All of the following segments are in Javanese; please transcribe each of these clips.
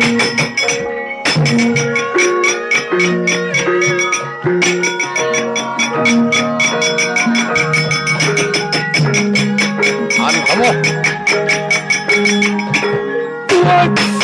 阿里塔木，滚！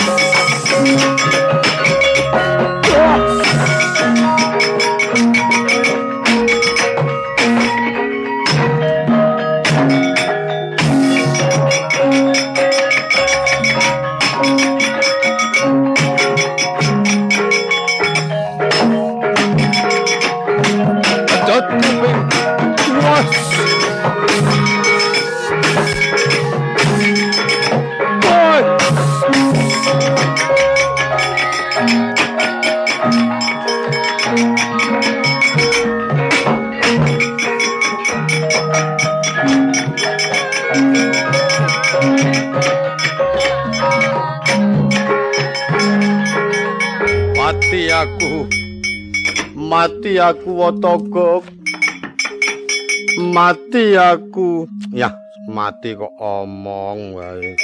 Mati aku wataga. Mati aku. Ya mati kok omong wae.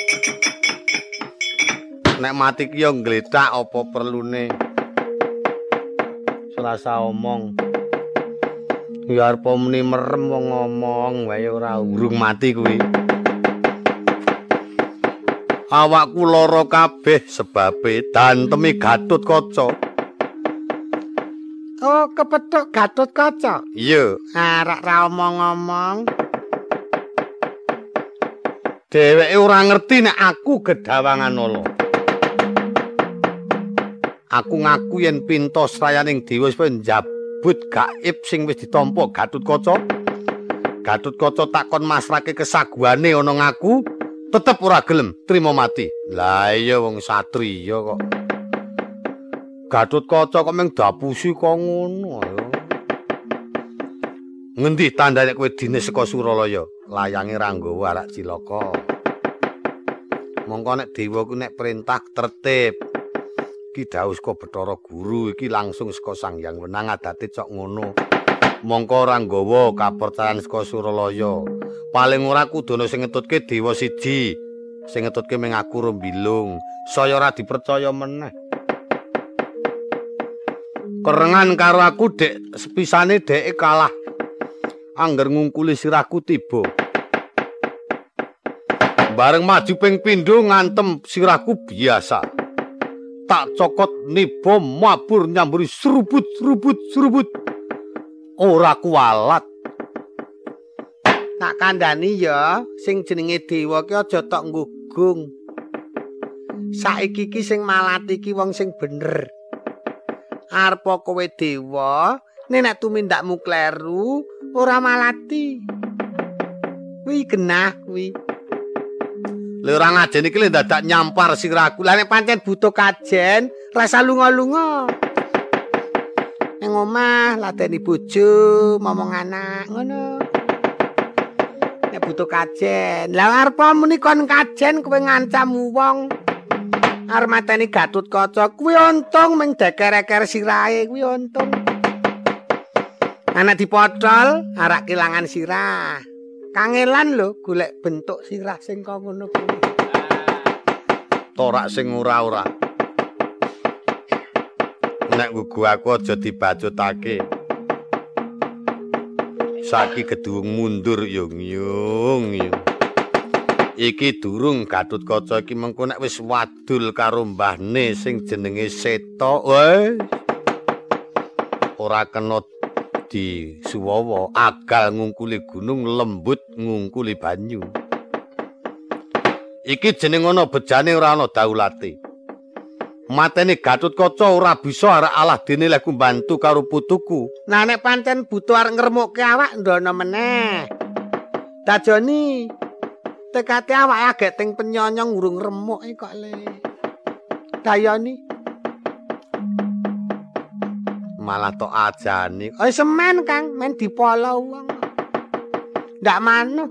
Nek mati ki yo ngletak apa perlune? Selasa omong. Ya arep muni merem wong ngomong wae ora urung mati kuwi. Awakku lara kabeh sebabe dantemi gatut kaca Oh, kepethuk Gatut Kaca. Iya. Arek ra omong-omong. Dheweke ora ngerti nek aku gedawangan nolo. Aku ngaku yen pinto srayaning dewa wis njabut gaib sing wis ditampa Gatut Kaca. Gatut Kaca takon masrake kesaguane ana ngaku, tetep ora gelem trima mati. Lah iya wong satriya kok. Gatut kaca kok meng dapusi kok ngono ayo. Ngendi tandane kowe dine saka Suralaya? Layange Ranggawa arak cilaka. Mongko nek dewa ku nek perintah tertib. Ki dawuh saka Bathara Guru iki langsung saka Sang Hyang Wenang adate cok ngono. Mongko Ranggawa kapercayan saka Suralaya. Paling ora kudono sing ngetutke dewa siji. Sing ngetutke meng aku Rombilung. Saya ora dipercaya meneh. Kerengan karo aku dek. Sepisane dek kalah. Angger ngungkuli sirahku tiba. Bareng maju ping pindho ngantem sirahku biasa. Tak cokot nibo mabur nyamburi serubut serubut serubut. Ora kualat. Tak kandhani ya sing jenenge dewa ki aja tok nggugung. Saiki ki sing malati ki wong sing bener arpa kowe dewa nek tumindakmu kleru ora malati. Kuwi genah kuwi. Lha ora ngajen iki lek dadak nyampar siraku lha nek pancen butuh kajen rasa lunga-lunga. Ning omah lateni bojo momong anak ngono. Nek butuh kajen. Lha arpa muni kon kajen kowe ngancam wong armateni gatut kaca kuwi untung ming deker-eker sirahe kuwi untung. Anak dipotol arak kilangan sirah. Kangelan lho golek bentuk sirah sing kok ngono kuwi. Torak sing ora-ora. Nek gugu aku aja dibacutake. Saki gedung mundur yung yung yung iki durung Gatut Kaca iki mengko nek wis wadul karo mbahne sing jenenge Seta wes ora kena di suwawa agal ngungkuli gunung lembut ngungkuli banyu. Iki jeneng ana bejane ora ana daulate. Matene Gatut Kaca ora bisa arek alah dene lek bantu karo putuku. Nah nek pancen butuh arek ngremuk awak ndono meneh. Dajoni tekate awake agek ting penyonyong urung remuk kok le. Dayani. Malah tok ajani. Oh semen Kang, men dipolo wong. Ndak manut.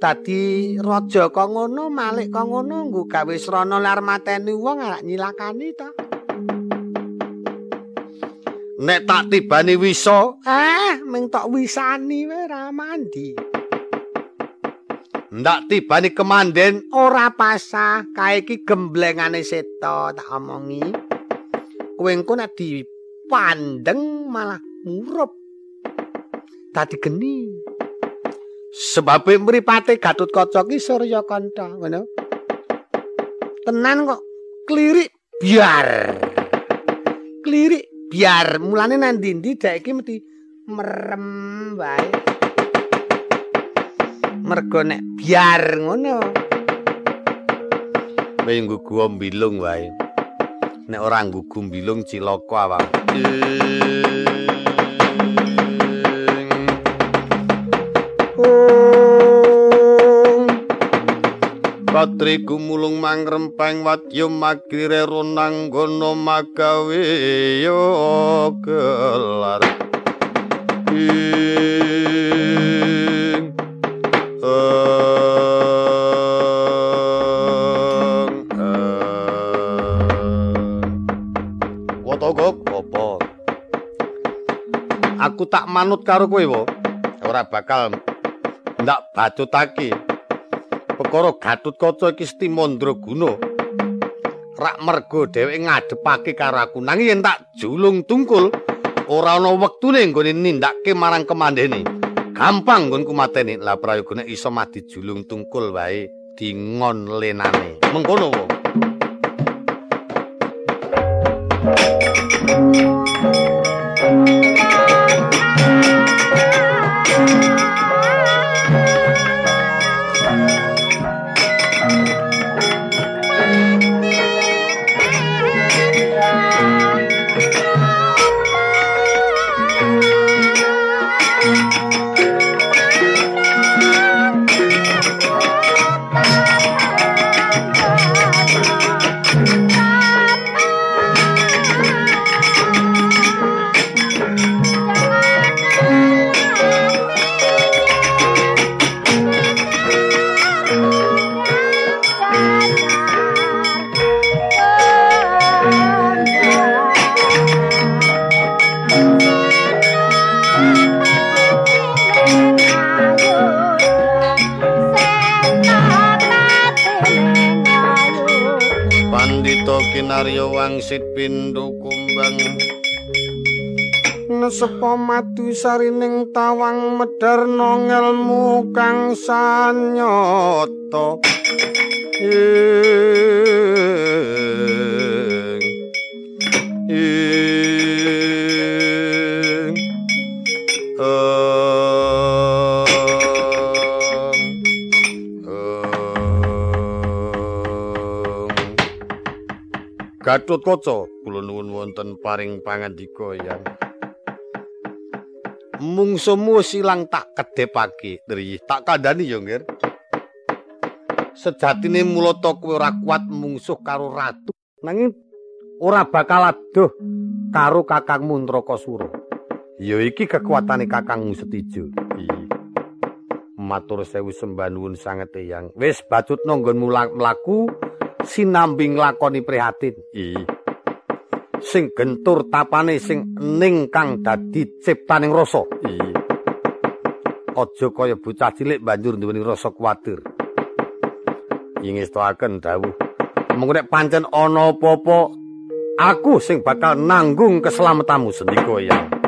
Tadi raja kok ngono, malik kok ngono, nggo gawe srana lar mateni wong arek nyilakani to. Nek tak tibani wisa, eh, ming tok wisani wae ra mandi. Ndak tibani kemanden. Ora pasah. Kae iki gemblengane seta tak omongi. Kowe engko nek dipandeng malah murup. Dadi geni. Sebab mripate Gatut Kaca ki Surya Kanta ngono. Tenan kok. Klirik biar. Klirik biar. Mulane nang ndi-ndi dek iki mesti merem wae mergo nek biar ngono. Kowe nggugu mbilung wae. Nek ora nggugu mbilung cilaka awak. Patri gumulung mangrempeng wadya magire ronang gono magawe yo gelar. Aku tak manut karo kowe wo. Ora bakal ndak bacutake perkara gatut kaca iki stimandra guna rak mergo dheweke ngadepake karo aku. Nanging yen tak julung tungkul ora ana wektune nggone nindakake marang kemandene. Gampang nggonku mateni. Lah prayogane iso mati julung tungkul wae dingon lenane mengkono wo wangsit pindho kumbang. Nesepa madu sarining tawang medarno ngelmu kang sanyata Gatut Kaca, kula nuwun wonten paring pangandika yang mungsumu silang tak kedepake, Dri. Tak kandhani ya, Ngir. Sejatine mulata kowe ora kuat mungsuh karo ratu, nanging ora bakal adoh karo Kakang Mundrakasura. Ya iki kekuatane Kakang Setijo. Matur sewu sembah nuwun sanget yang. Wis bacut nonggon mlaku sinambing lakoni prihatin. Ih. Sing gentur tapane sing ning kang dadi ciptaning rasa. Ih. Aja kaya bocah cilik banjur nduweni rasa kuwatir. Ingestoaken dawuh. Mung nek pancen ana apa-apa aku sing bakal nanggung keselamatanmu sendika ya.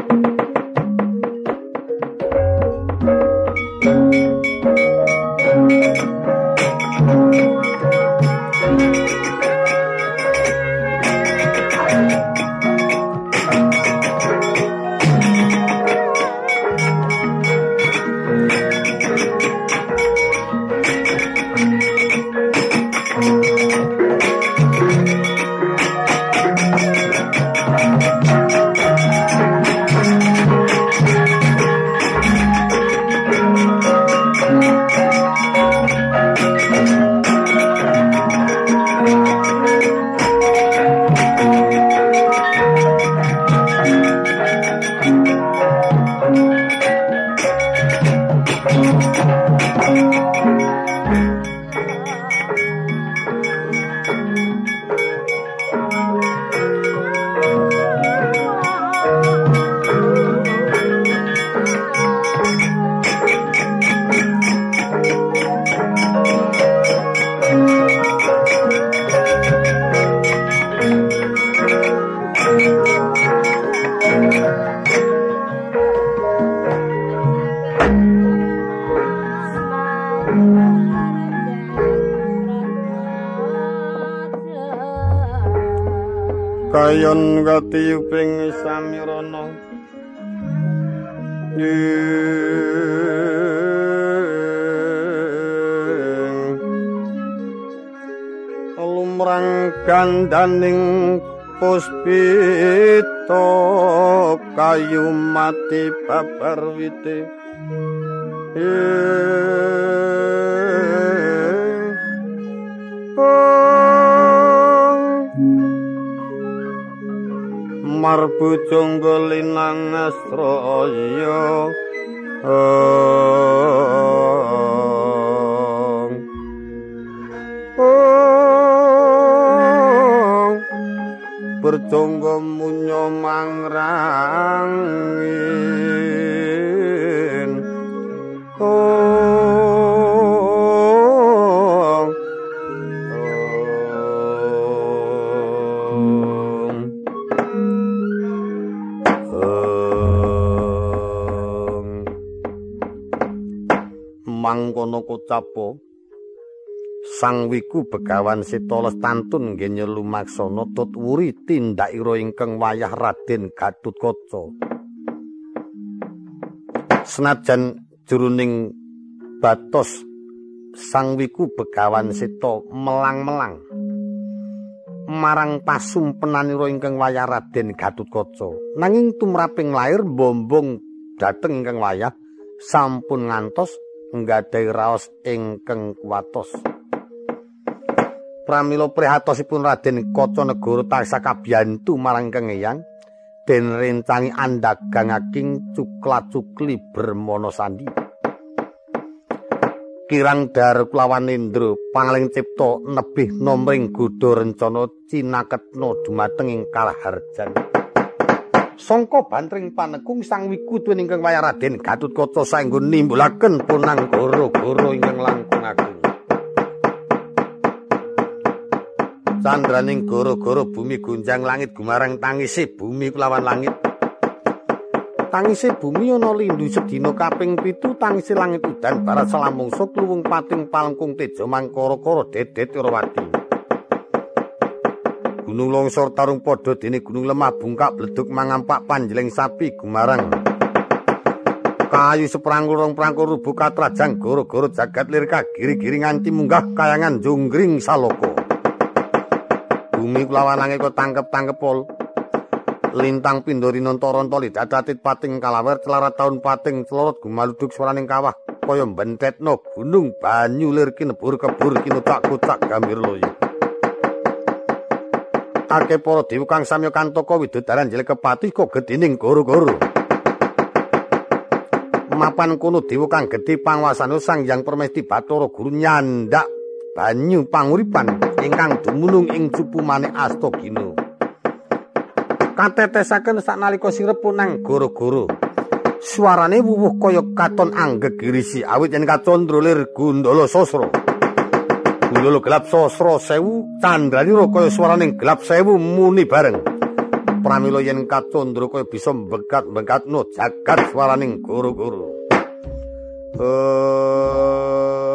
Gandaning puspita kayu mati babar wite marbu jonggolinang asraya berjonggo munyo mangrangin. Mangkono kocapo Sang Wiku Begawan Sita Lestantun nggih lumaksana tut wuri tindakira ingkang wayah Raden Gatutkaca. Senajan juruning batos Sang Wiku Begawan Sita melang-melang marang pasumpenanira ingkang wayah Raden Gatutkaca. Nanging tumraping lair bombong dhateng ingkang wayah sampun ngantos nggadahi raos ingkang kuwatos. Pramila prihatosipun Raden Kaca Negara tansah kabiyantu marang kengeyang den rencangi andagangaking cukla-cukli bermono sandi. Kirang dar kulawan Indra pangaling cipta nebih nomring godha rencana cinaketna dumateng ing kalaharjan. Sangka bantring panekung sang wiku ingkang wayah Raden Gatutkaca saenggo nimbulaken punang goro-goro ingkang langkung agung. Candraning goro-goro bumi gunjang langit gumarang tangisi bumi kelawan langit. Tangisi bumi ana lindu sedina kaping pitu tangisi langit udan barat salamungsa kluwung pating palengkung tejo mangkara-kara dedet Irawati. Gunung longsor tarung padha dene gunung lemah bungkak bleduk mangampak panjeleng sapi gumarang. Kayu seprangkul rong prangkul rubuh katrajang goro-goro jagat lirka giri-giri nganti munggah kayangan jonggring saloko. Bumi kulawanange kok tangkep-tangkep pol. Lintang pindori nontoron-toli dadatit pating kalawer celarat taun pating celorot gumaluduk suaraning kawah. Kaya bentetno gunung banyu lir kinebur kebur kinutak kucak gambir loyo. Ake poro diwu kang samyo kantoko widudaran jelek kepati kok gedining goro-goro. Mapan kuno diwu kang gedi pangwasanu sang yang permesti batoro guru nyandak banyu panguripan ingkang dumunung ing cupu manik astagina. Katetesaken saknalika sirepu nang goro-goro. Suarane wuwuh kaya katon anggegirisi awit yen kacondro lir gundala sasra. Gundala gelap sasra sewu candranira kaya suarane gelap sewu muni bareng. Pramila yen kacondro kaya bisa bekat-bekatno jagat suarane goro-goro. Nareka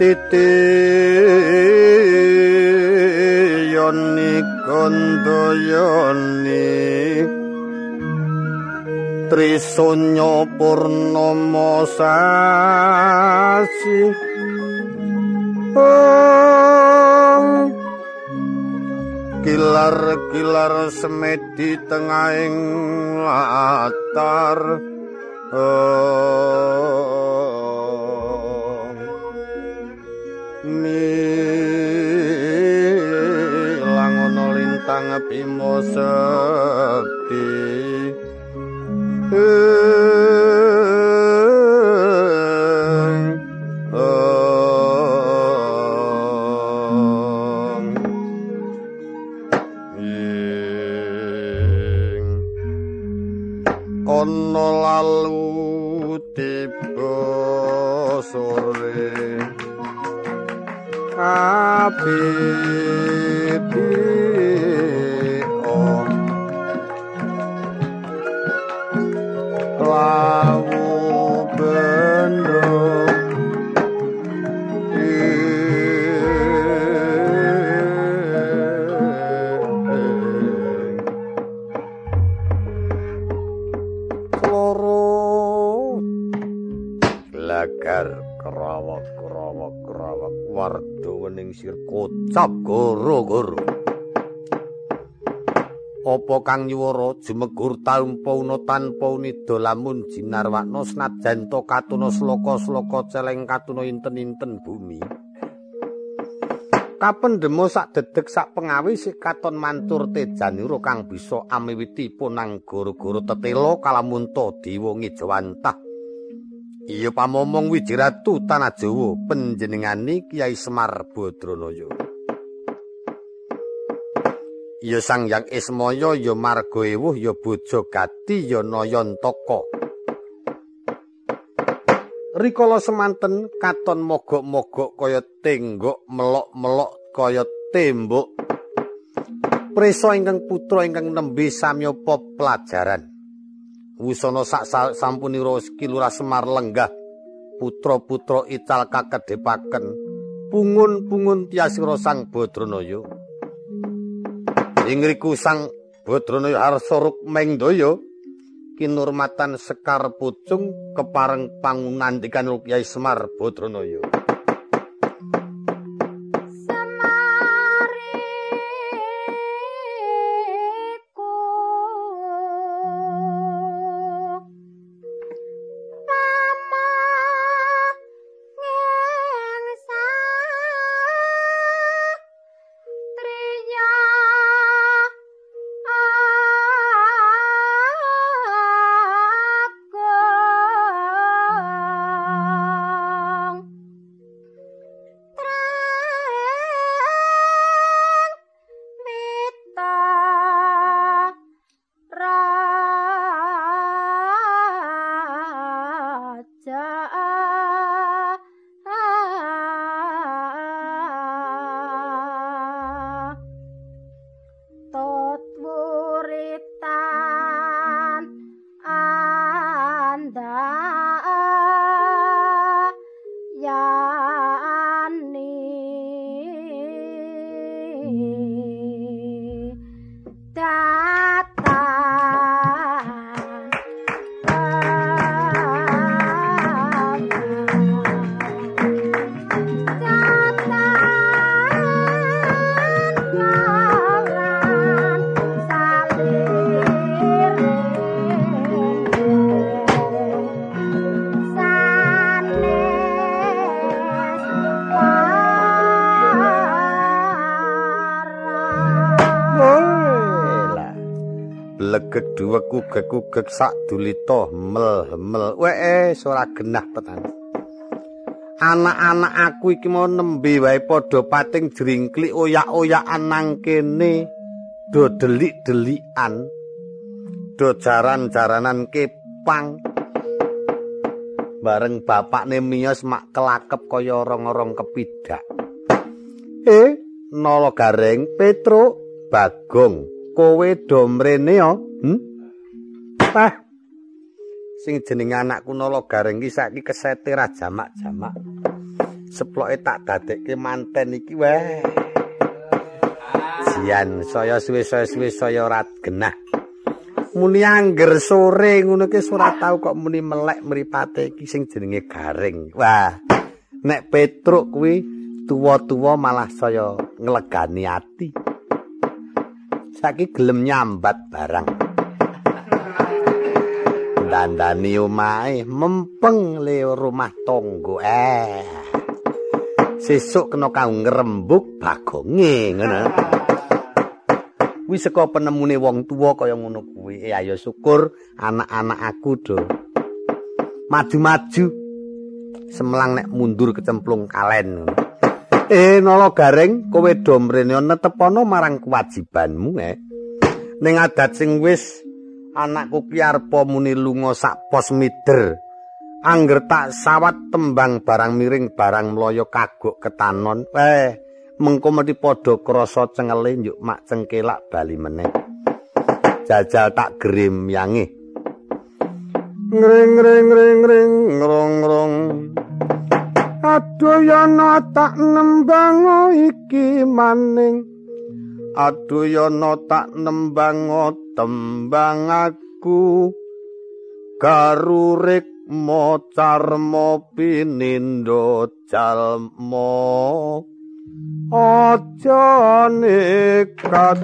titi yoni kondoyoni trisonya purnama sasi oh. kilar-kilar semedi tengahing latar oh. Sedih Ono lalu tiba sore Api Apa kang nyuwara jumegur tanpa una tanpa unida lamun jinarwana senajan to katuna sloka-sloka celeng katuna inten-inten bumi. Kapendemo sak dedeg sak pengawi sik katon mantur tejanira kang bisa amiwiti punang goro-goro tetela kalamunta dewa ngijawantah. Iya pamomong wijiratu tanah Jawa panjenengane Kyai Semar Badranaya. Ya sang yang ismaya ya marga ewuh ya bojo gati ya nayantaka rikala semanten katon mogok-mogok kaya tenggok melok-melok kaya tembok. Prisa ingkang putra ingkang nembe samyapa pelajaran. Wusana sak sampunira kilura semar lenggah. Putra-putra ical kakedepaken. Pungun-pungun tiasira sang badranaya Ingriku sang Badranaya Harsa Rukmeng Daya kinurmatan Sekar Pucung kepareng pangunandikan Kyai Semar Badranaya. saat legek duwek kugek-kugek sak dulita mel-mel wee ora genah tenan anak-anak aku iki mau nembe wae padha pating jringklik oyak-oyakan nang kene. Do delik-delikan. Do jaran-jaranan kepang. Bareng bapakne miyos mak kelakep kaya orang-orang kepidak. Eh, nolo gareng Petro Bagong, kowe do mrene ya? Hm? Pah. Sing jenenge anakku nolo gareng iki saiki kesete ra jamak-jamak. Seploke tak dadekke manten iki wae. Jian saya suwe-suwe saya ora genah. muni angger sore ngono ki ora tau kok muni melek mripate iki sing jenenge garing. Wah, nek Petruk kuwi tuwa-tuwa malah saya nglegani ati. Saiki gelem nyambat barang. Dandani omahe mempeng le rumah tonggo. Eh. Sesuk kena kang ngrembug bagonge ngono. kuwi saka penemune wong tuwa kaya ngono kuwi. Eh ayo syukur anak-anak aku do. Maju-maju. Semlang nek mundur kecemplung kalen. Eh nolo gareng kowe do mrene netepono marang kewajibanmu eh. Ning adat sing wis anakku ki arpa muni lunga sak pos mider. Angger tak sawat tembang barang miring barang mloyo kagok ketanon. Eh mengko mesti padha krasa cengele njuk mak cengkelak bali meneh jajal tak grim yangi ngring ngring ngring ngring ngrong ngrong aduh yana tak nembang iki maning. Aduh yana tak nembang tembang aku. Garurik mocarmo pinindo jalmo aja nekat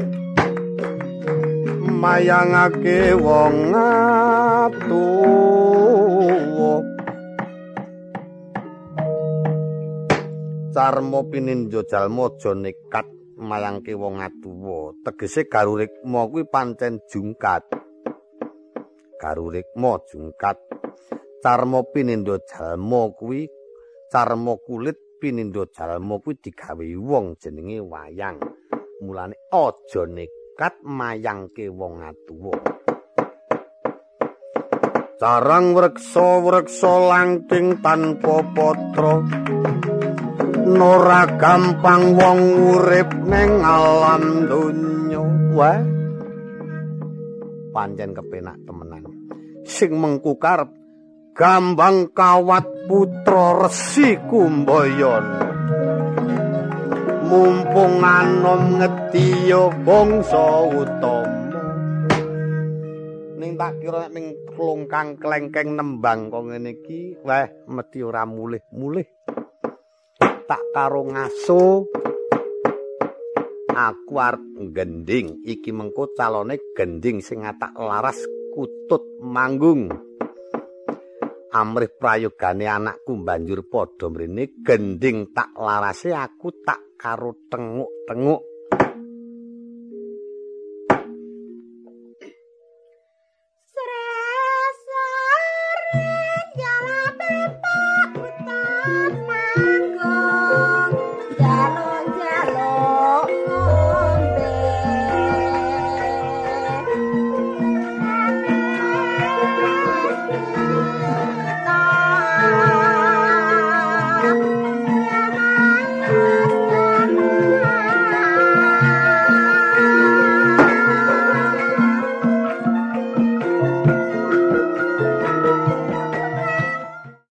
mayangake wong atuwa carmo pininjo jalmo aja nekat mayangke wong atuwa tegese garurikma kuwi pancen jungkat garurikma jungkat carmo pinindo jalmo kuwi carmo kulit pinindo jalma kuwi digawe wong jenenge wayang. Mulane aja nekat mayangke wong atuwa. Carang wreksa wreksa langking tanpa patra. Nora gampang wong urip ning alam donya. Wah. Pancen kepenak temenan. Sing mengkukar gambang kawat putra resi kumbayan mumpung anom ngetiya bangsa utama ning tak kira ning klungkang klengkeng nembang kok ngene iki weh mesti ora mulih-mulih tak karo ngaso. Aku arep gending iki mengko calone gending sing ngatak laras kutut manggung. Amrih prayogane anakku banjur padha mrene gending tak larase aku tak karo tenguk-tenguk